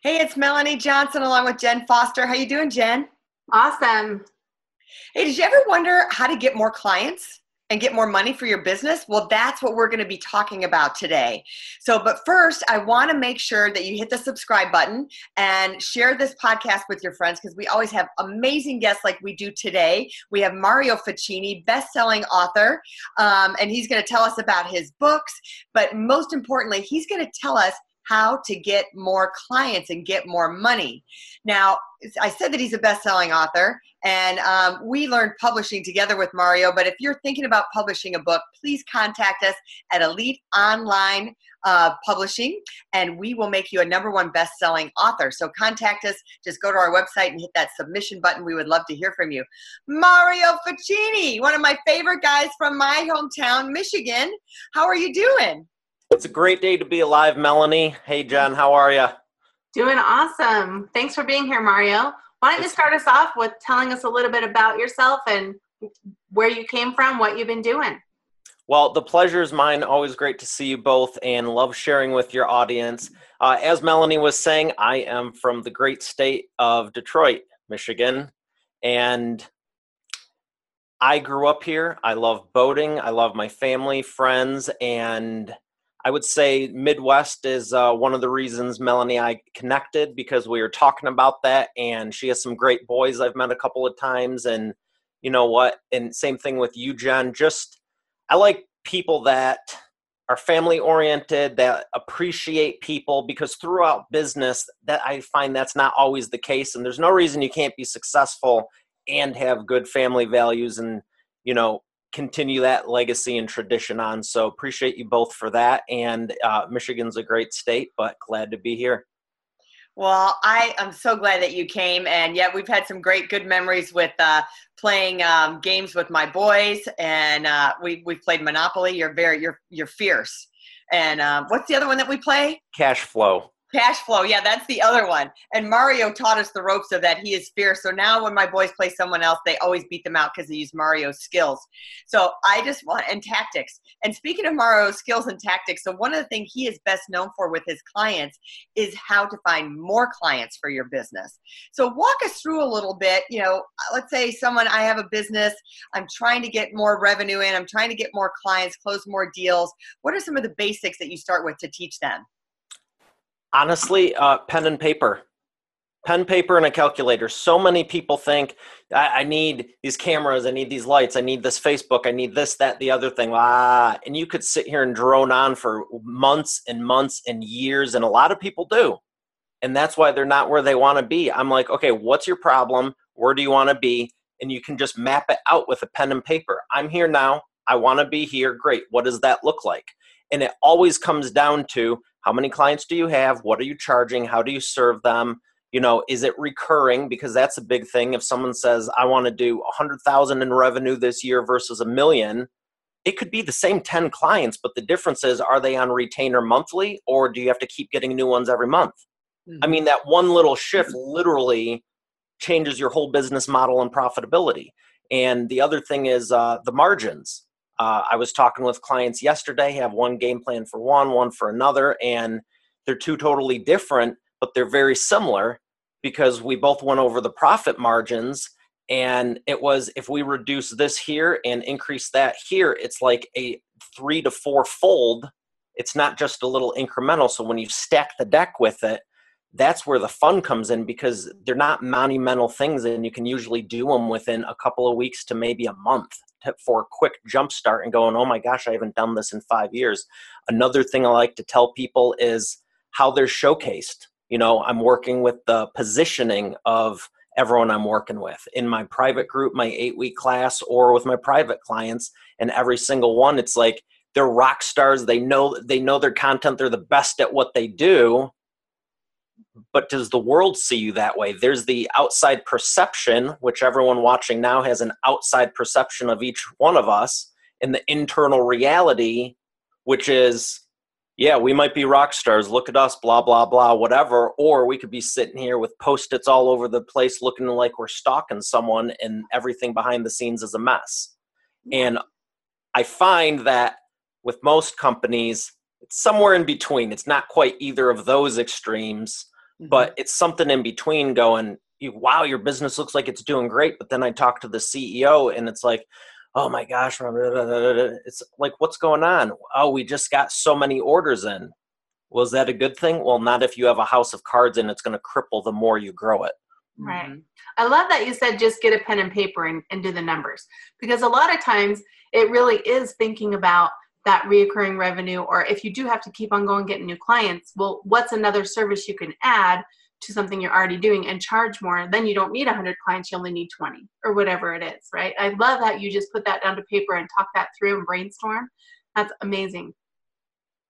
Hey, it's Melanie Johnson along with Jen Foster. How you doing, Jen? Awesome. Hey, did you ever wonder how to get more clients and get more money for your business? Well, that's what we're going to be talking about today. So, but first, I want to make sure that you hit the subscribe button and share this podcast with your friends because we always have amazing guests like we do today. We have Mario Fachini, best-selling author, um, and he's going to tell us about his books. But most importantly, he's going to tell us how to get more clients and get more money. Now, I said that he's a best selling author, and um, we learned publishing together with Mario. But if you're thinking about publishing a book, please contact us at Elite Online uh, Publishing, and we will make you a number one best selling author. So contact us. Just go to our website and hit that submission button. We would love to hear from you. Mario Fachini, one of my favorite guys from my hometown, Michigan. How are you doing? It's a great day to be alive, Melanie. Hey, Jen, how are you? Doing awesome. Thanks for being here, Mario. Why don't you start us off with telling us a little bit about yourself and where you came from, what you've been doing? Well, the pleasure is mine. Always great to see you both and love sharing with your audience. Uh, as Melanie was saying, I am from the great state of Detroit, Michigan. And I grew up here. I love boating. I love my family, friends, and I would say Midwest is uh, one of the reasons Melanie and I connected because we were talking about that, and she has some great boys I've met a couple of times, and you know what? And same thing with you, Jen. Just I like people that are family oriented, that appreciate people, because throughout business, that I find that's not always the case, and there's no reason you can't be successful and have good family values and you know continue that legacy and tradition on. So appreciate you both for that. And uh, Michigan's a great state, but glad to be here. Well, I am so glad that you came, and yeah, we've had some great, good memories with uh, playing um, games with my boys, and uh, we we played Monopoly. You're very, you're you're fierce. And um, what's the other one that we play? Cash flow. Cash flow, yeah, that's the other one. And Mario taught us the ropes of that. He is fierce. So now when my boys play someone else, they always beat them out because they use Mario's skills. So I just want and tactics. And speaking of Mario's skills and tactics, so one of the things he is best known for with his clients is how to find more clients for your business. So walk us through a little bit. You know, uh, let's say someone I have a business, I'm trying to get more revenue in, I'm trying to get more clients, close more deals. What are some of the basics that you start with to teach them? Honestly, uh, pen and paper. Pen, paper, and a calculator. So many people think I, I, need these cameras, I need these lights, I need this Facebook, I need this, that, the other thing. Ah, and you could sit here and drone on for months and months and years, and a lot of people do. And that's why they're not where they want to be. I'm like, okay, what's your problem? Where do you want to be? And you can just map it out with a pen and paper. I'm here now. I want to be here. Great. What does that look like? And it always comes down to how many clients do you have? What are you charging? How do you serve them? You know is it recurring? Because that's a big thing. If someone says i want to do 100000 in revenue this year versus a million it could be the same 10 clients but the difference is are they on retainer monthly or do you have to keep getting new ones every month? Mm-hmm. i mean that one little shift literally changes your whole business model and profitability. And the other thing is uh, the margins uh, I was talking with clients yesterday, have one game plan for one, one for another, and they're two totally different, but they're very similar because we both went over the profit margins. And it was if we reduce this here and increase that here, it's like a three to four fold. It's not just a little incremental. So when you stack the deck with it, that's where the fun comes in because they're not monumental things and you can usually do them within a couple of weeks to maybe a month for a quick jump start and going, oh my gosh, I haven't done this in five years. Another thing I like to tell people is how they're showcased. You know, I'm working with the positioning of everyone I'm working with in my private group, my eight week class, or with my private clients. And every single one, it's like they're rock stars. They know they know their content. They're the best at what they do. But does the world see you that way? There's the outside perception, which everyone watching now has an outside perception of each one of us, and the internal reality, which is, yeah, we might be rock stars, look at us, blah, blah, blah, whatever. Or we could be sitting here with post its all over the place looking like we're stalking someone, and everything behind the scenes is a mess. And I find that with most companies, it's somewhere in between. It's not quite either of those extremes, mm-hmm. but it's something in between going, wow, your business looks like it's doing great. But then I talk to the CEO and it's like, oh my gosh, it's like, what's going on? Oh, we just got so many orders in. Was that a good thing? Well, not if you have a house of cards and it's going to cripple the more you grow it. Right. Mm-hmm. I love that you said just get a pen and paper and, and do the numbers because a lot of times it really is thinking about that reoccurring revenue or if you do have to keep on going getting new clients well what's another service you can add to something you're already doing and charge more? Then you don't need 100 clients you only need 20 or whatever it is right? I love that you just put that down to paper and talk that through and brainstorm. That's amazing.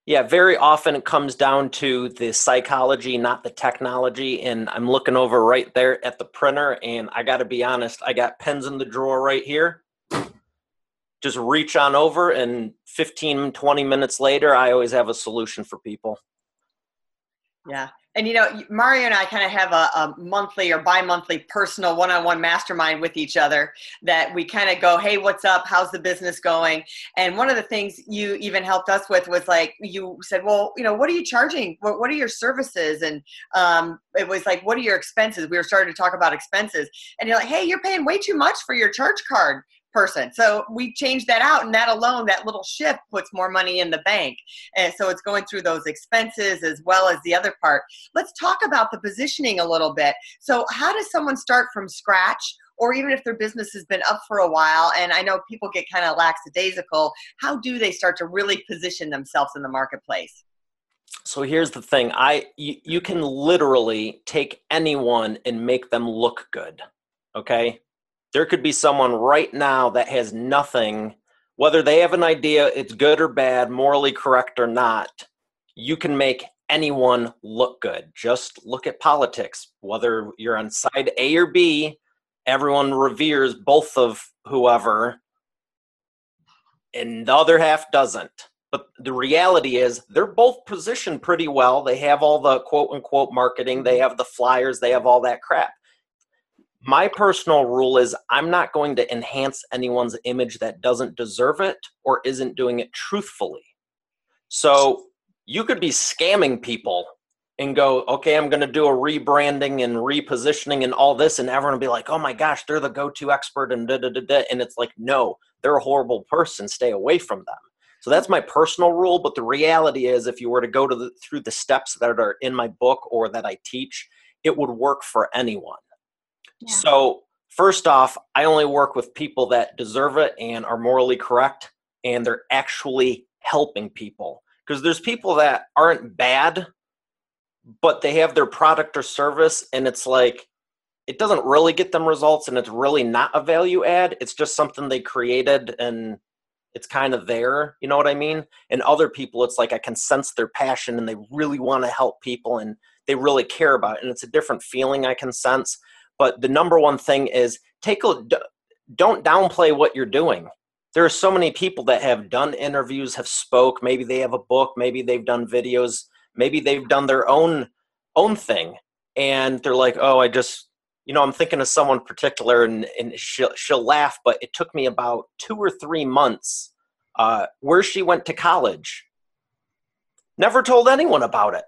Yeah, very often it comes down to the psychology, not the technology. And I'm looking over right there at the printer, and I got to be honest, I got pens in the drawer right here just reach on over and 15 20 minutes later i always have a solution for people. Yeah. And you know mario and i kind of have a, a, monthly or bi-monthly personal one-on-one mastermind with each other that we kind of go hey what's up? How's the business going? And one of the things you even helped us with was like you said well you know what are you charging? What, what are your services? And um, it was like what are your expenses? We were starting to talk about expenses. And you're like hey you're paying way too much for your charge card person. So we changed that out, and that alone, that little shift puts more money in the bank. And so it's going through those expenses as well as the other part. Let's talk about the positioning a little bit. So, how does someone start from scratch? Or even if their business has been up for a while, and I know people get kind of lackadaisical, how do they start to really position themselves in the marketplace? So here's the thing I you, you can literally take anyone and make them look good. Okay? There could be someone right now that has nothing, whether they have an idea, it's good or bad, morally correct or not, you can make anyone look good. Just look at politics. Whether you're on side A or B, everyone reveres both of whoever, and the other half doesn't. But the reality is, they're both positioned pretty well. They have all the quote unquote marketing, they have the flyers, they have all that crap my personal rule is I'm not going to enhance anyone's image that doesn't deserve it or isn't doing it truthfully. So you could be scamming people and go, okay, I'm going to do a rebranding and repositioning and all this, and everyone will be like, oh my gosh, they're the go-to expert and da da da da. And it's like, no, they're a horrible person. Stay away from them. So that's my personal rule. But the reality is, if you were to go to the, through the steps that are in my book or that I teach, it would work for anyone. So, first off, I only work with people that deserve it and are morally correct and they're actually helping people. Because there's people that aren't bad, but they have their product or service and it's like, it doesn't really get them results and it's really not a value add. It's just something they created and it's kind of there. You know what I mean? And other people, it's like I can sense their passion and they really want to help people and they really care about it. And it's a different feeling I can sense but the number one thing is take a don't downplay what you're doing. There are so many people that have done interviews have spoke maybe they have a book maybe they've done videos maybe they've done their own own thing. And they're like oh i just you know i'm thinking of someone particular and, and she'll, she'll laugh but it took me about two or three months uh, where she went to college. Never told anyone about it.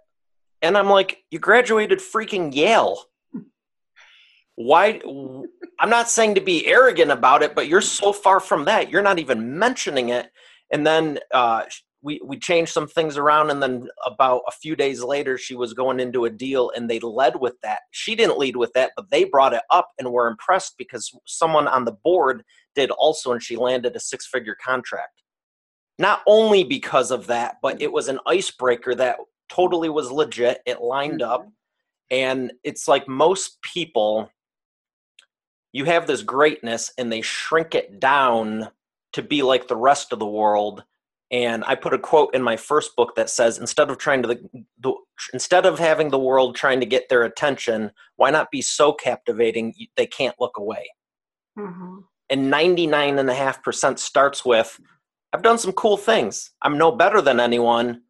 And i'm like you graduated freaking yale why i'm not saying to be arrogant about it but you're so far from that you're not even mentioning it. And then uh, we we changed some things around and then about a few days later she was going into a deal and they led with that. She didn't lead with that but they brought it up and were impressed because someone on the board did also and she landed a six figure contract. Not only because of that but it was an icebreaker that totally was legit. It lined up. Mm-hmm. and it's like most people you have this greatness and they shrink it down to be like the rest of the world And I put a quote in my first book that says, instead of trying to the, the instead of having the world trying to get their attention, why not be so captivating they can't look away? Mm-hmm. And 99.5% starts with, I've done some cool things. I'm no better than anyone,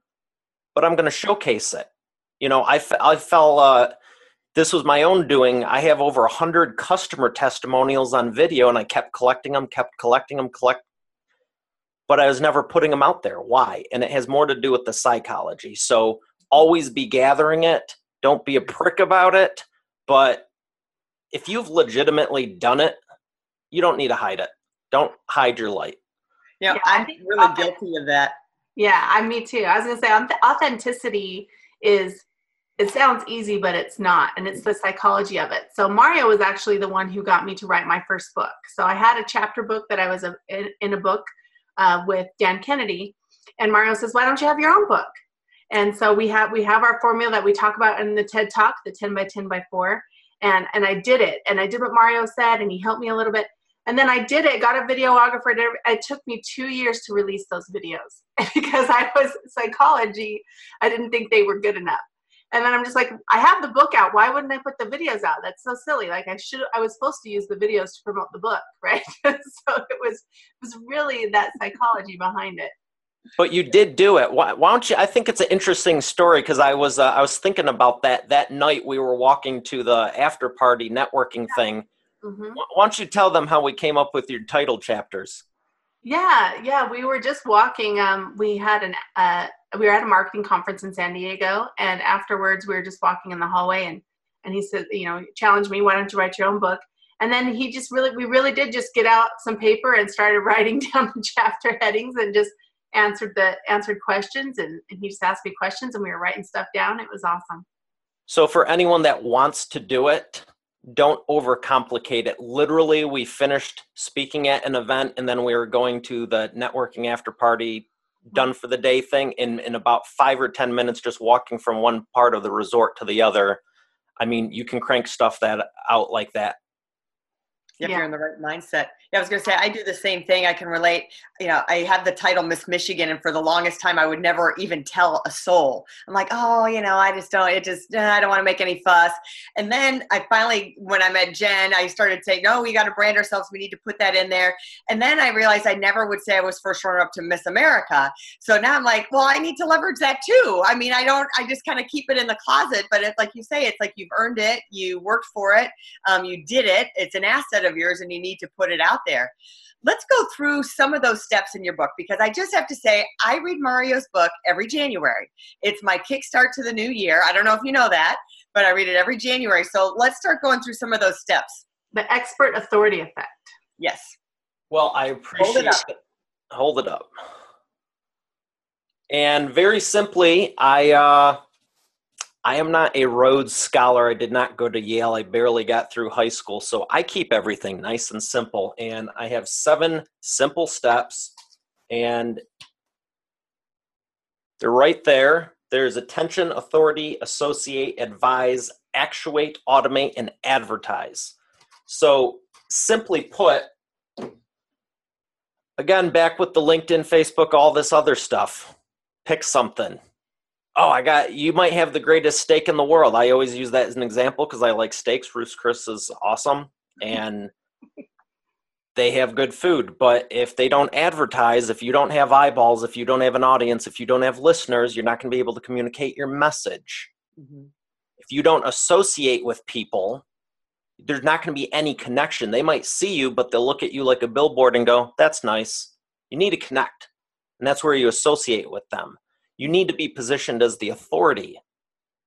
but I'm going to showcase it. You know, I, I fell, uh, this was my own doing. I have over 100 customer testimonials on video, and I kept collecting them, kept collecting them, collect, but I was never putting them out there. Why? And it has more to do with the psychology. So always be gathering it. Don't be a prick about it. But if you've legitimately done it, you don't need to hide it. Don't hide your light. Yeah, I'm really guilty of that. Yeah, I'm me too. I was gonna say authenticity is it sounds easy, but it's not, and it's the psychology of it. So Mario was actually the one who got me to write my first book. So I had a chapter book that I was a, in, in a book uh, with Dan Kennedy, and Mario says, "Why don't you have your own book?" And so we have we have our formula that we talk about in the TED Talk, the 10 by 10 by 4, and and I did it, and I did what Mario said, and he helped me a little bit, and then I did it, got a videographer. It took me two years to release those videos because I was psychology. I didn't think they were good enough. And then I'm just like, I have the book out. Why wouldn't I put the videos out? That's so silly. Like I should, I was supposed to use the videos to promote the book, right? so it was, it was really that psychology behind it. But you did do it. Why, why don't you? I think it's an interesting story because I was, uh, I was thinking about that that night we were walking to the after party networking yeah. thing. Mm-hmm. Why don't you tell them how we came up with your title chapters? Yeah, yeah, we were just walking. Um, we had an uh, we were at a marketing conference in San Diego, and afterwards we were just walking in the hallway, and and he said, you know, challenged me, why don't you write your own book? And then he just really, we really did just get out some paper and started writing down the chapter headings and just answered the answered questions, and, and he just asked me questions, and we were writing stuff down. It was awesome. So for anyone that wants to do it, don't overcomplicate it. Literally, we finished speaking at an event and then we were going to the networking after party done for the day thing in, in about five or 10 minutes, just walking from one part of the resort to the other. I mean, you can crank stuff that out like that if yeah. you're in the right mindset. Yeah, I was going to say, I do the same thing. I can relate. You know, I have the title Miss Michigan, and for the longest time, I would never even tell a soul. I'm like, oh, you know, I just don't, it just, I don't want to make any fuss. And then I finally, when I met Jen, I started saying, no, we got to brand ourselves. We need to put that in there. And then I realized I never would say I was first runner up to Miss America. So now I'm like, well, I need to leverage that too. I mean, I don't, I just kind of keep it in the closet. But it's like you say, it's like you've earned it, you worked for it, um, you did it. It's an asset of yours and you need to put it out there. Let's go through some of those steps in your book because I just have to say, I read Mario's book every January. It's my kickstart to the new year. I don't know if you know that, but I read it every January. So let's start going through some of those steps. The expert authority effect. Yes. Well, I appreciate Hold it up. It. Hold it up. And very simply, I uh, I am not a Rhodes Scholar. I did not go to Yale. I barely got through high school. So I keep everything nice and simple. And I have seven simple steps. And they're right there. There's attention, authority, associate, advise, actuate, automate, and advertise. So simply put, again, back with the LinkedIn, Facebook, all this other stuff. Pick something oh, I got you might have the greatest steak in the world. I always use that as an example because I like steaks. Ruth's Chris is awesome and they have good food. But if they don't advertise, if you don't have eyeballs, if you don't have an audience, if you don't have listeners, you're not going to be able to communicate your message. Mm-hmm. If you don't associate with people, there's not going to be any connection. They might see you, but they'll look at you like a billboard and go, that's nice. You need to connect. And that's where you associate with them you need to be positioned as the authority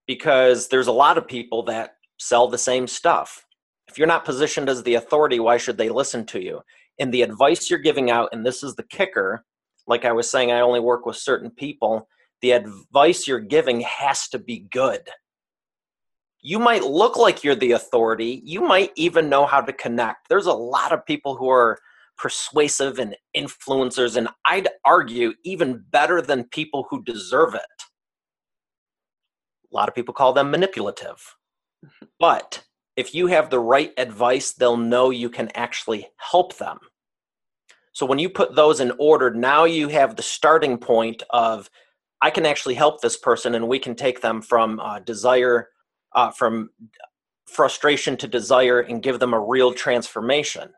because there's a lot of people that sell the same stuff. If you're not positioned as the authority, why should they listen to you? And the advice you're giving out, and this is the kicker, like I was saying, I only work with certain people. The advice you're giving has to be good. You might look like you're the authority. You might even know how to connect. There's a lot of people who are persuasive and influencers, and I'd argue even better than people who deserve it. A lot of people call them manipulative. But if you have the right advice, they'll know you can actually help them. So when you put those in order, now you have the starting point of I can actually help this person, and we can take them from uh, desire, uh, from frustration to desire, and give them a real transformation.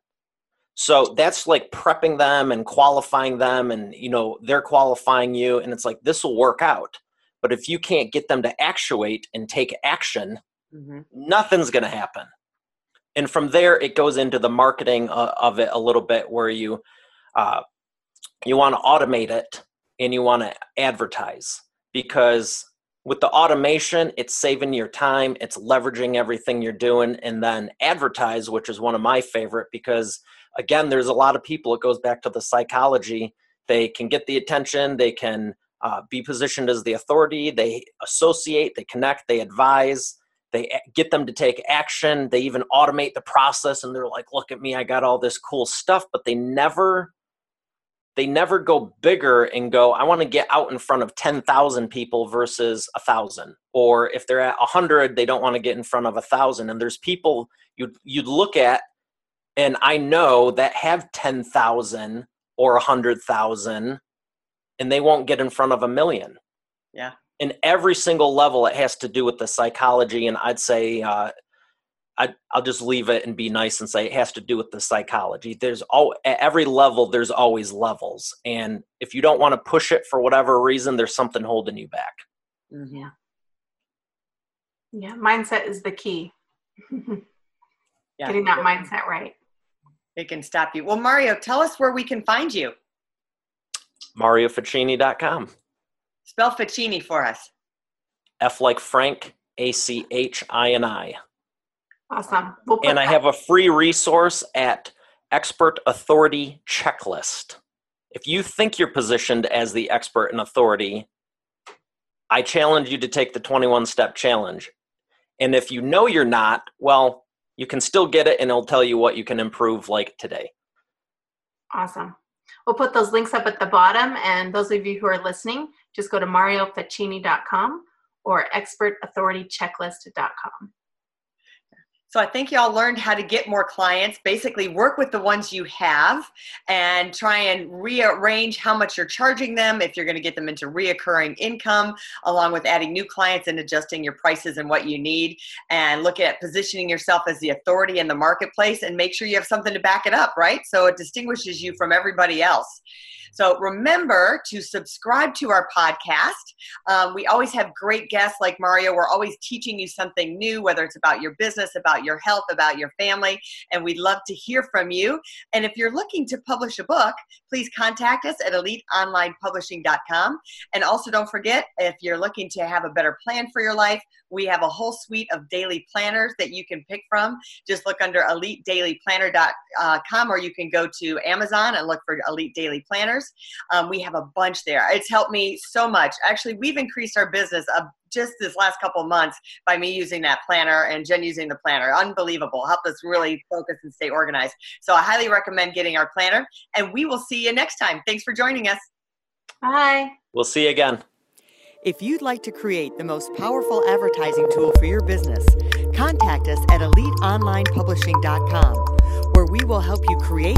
So that's like prepping them and qualifying them, and you know they're qualifying you, and it's like this will work out. But if you can't get them to actuate and take action, mm-hmm. nothing's going to happen. And from there, it goes into the marketing uh, of it a little bit, where you uh, you want to automate it and you want to advertise because with the automation it's saving your time it's leveraging everything you're doing and then advertise which is one of my favorite because again there's a lot of people it goes back to the psychology. They can get the attention they can uh, be positioned as the authority they associate they connect they advise they get them to take action they even automate the process and they're like look at me i got all this cool stuff but they never they never go bigger and go i want to get out in front of 10,000 people versus a 1,000 or if they're at 100 they don't want to get in front of a 1,000 and there's people you'd you'd look at and I know that have 10,000 or 100,000 and they won't get in front of a million. Yeah. In every single level it has to do with the psychology and I'd say uh, I, will just leave it and be nice and say it has to do with the psychology. There's all at every level. There's always levels, and if you don't want to push it for whatever reason, there's something holding you back. Mm-hmm. Yeah, yeah. Mindset is the key. yeah. Getting that mindset right. It can stop you. Well, Mario, tell us where we can find you. MarioFachini.com. Spell Fachini for us. F like Frank, A C H I N I. Awesome. We'll and I have a free resource at Expert Authority Checklist. If you think you're positioned as the expert and authority, I challenge you to take the 21 step challenge. And if you know you're not, well, you can still get it and it'll tell you what you can improve like today. Awesome. We'll put those links up at the bottom. And those of you who are listening, just go to mariofachini.com or expertauthoritychecklist.com. So I think y'all learned how to get more clients, basically work with the ones you have and try and rearrange how much you're charging them if you're going to get them into reoccurring income, along with adding new clients and adjusting your prices and what you need. And look at positioning yourself as the authority in the marketplace and make sure you have something to back it up, right? So it distinguishes you from everybody else. So remember to subscribe to our podcast. Um, we always have great guests like Mario. We're always teaching you something new, whether it's about your business, about your health, about your family, and we'd love to hear from you. And if you're looking to publish a book, please contact us at eliteonlinepublishing.com. And also don't forget, if you're looking to have a better plan for your life, we have a whole suite of daily planners that you can pick from. Just look under elitedailyplanner.com or you can go to Amazon and look for Elite Daily Planners. Um, we have a bunch there. It's helped me so much. Actually, we've increased our business just this last couple months by me using that planner and Jen using the planner. Unbelievable. Helped us really focus and stay organized. So I highly recommend getting our planner. And we will see you next time. Thanks for joining us. Bye. We'll see you again. If you'd like to create the most powerful advertising tool for your business, contact us at eliteonlinepublishing.com, where we will help you create,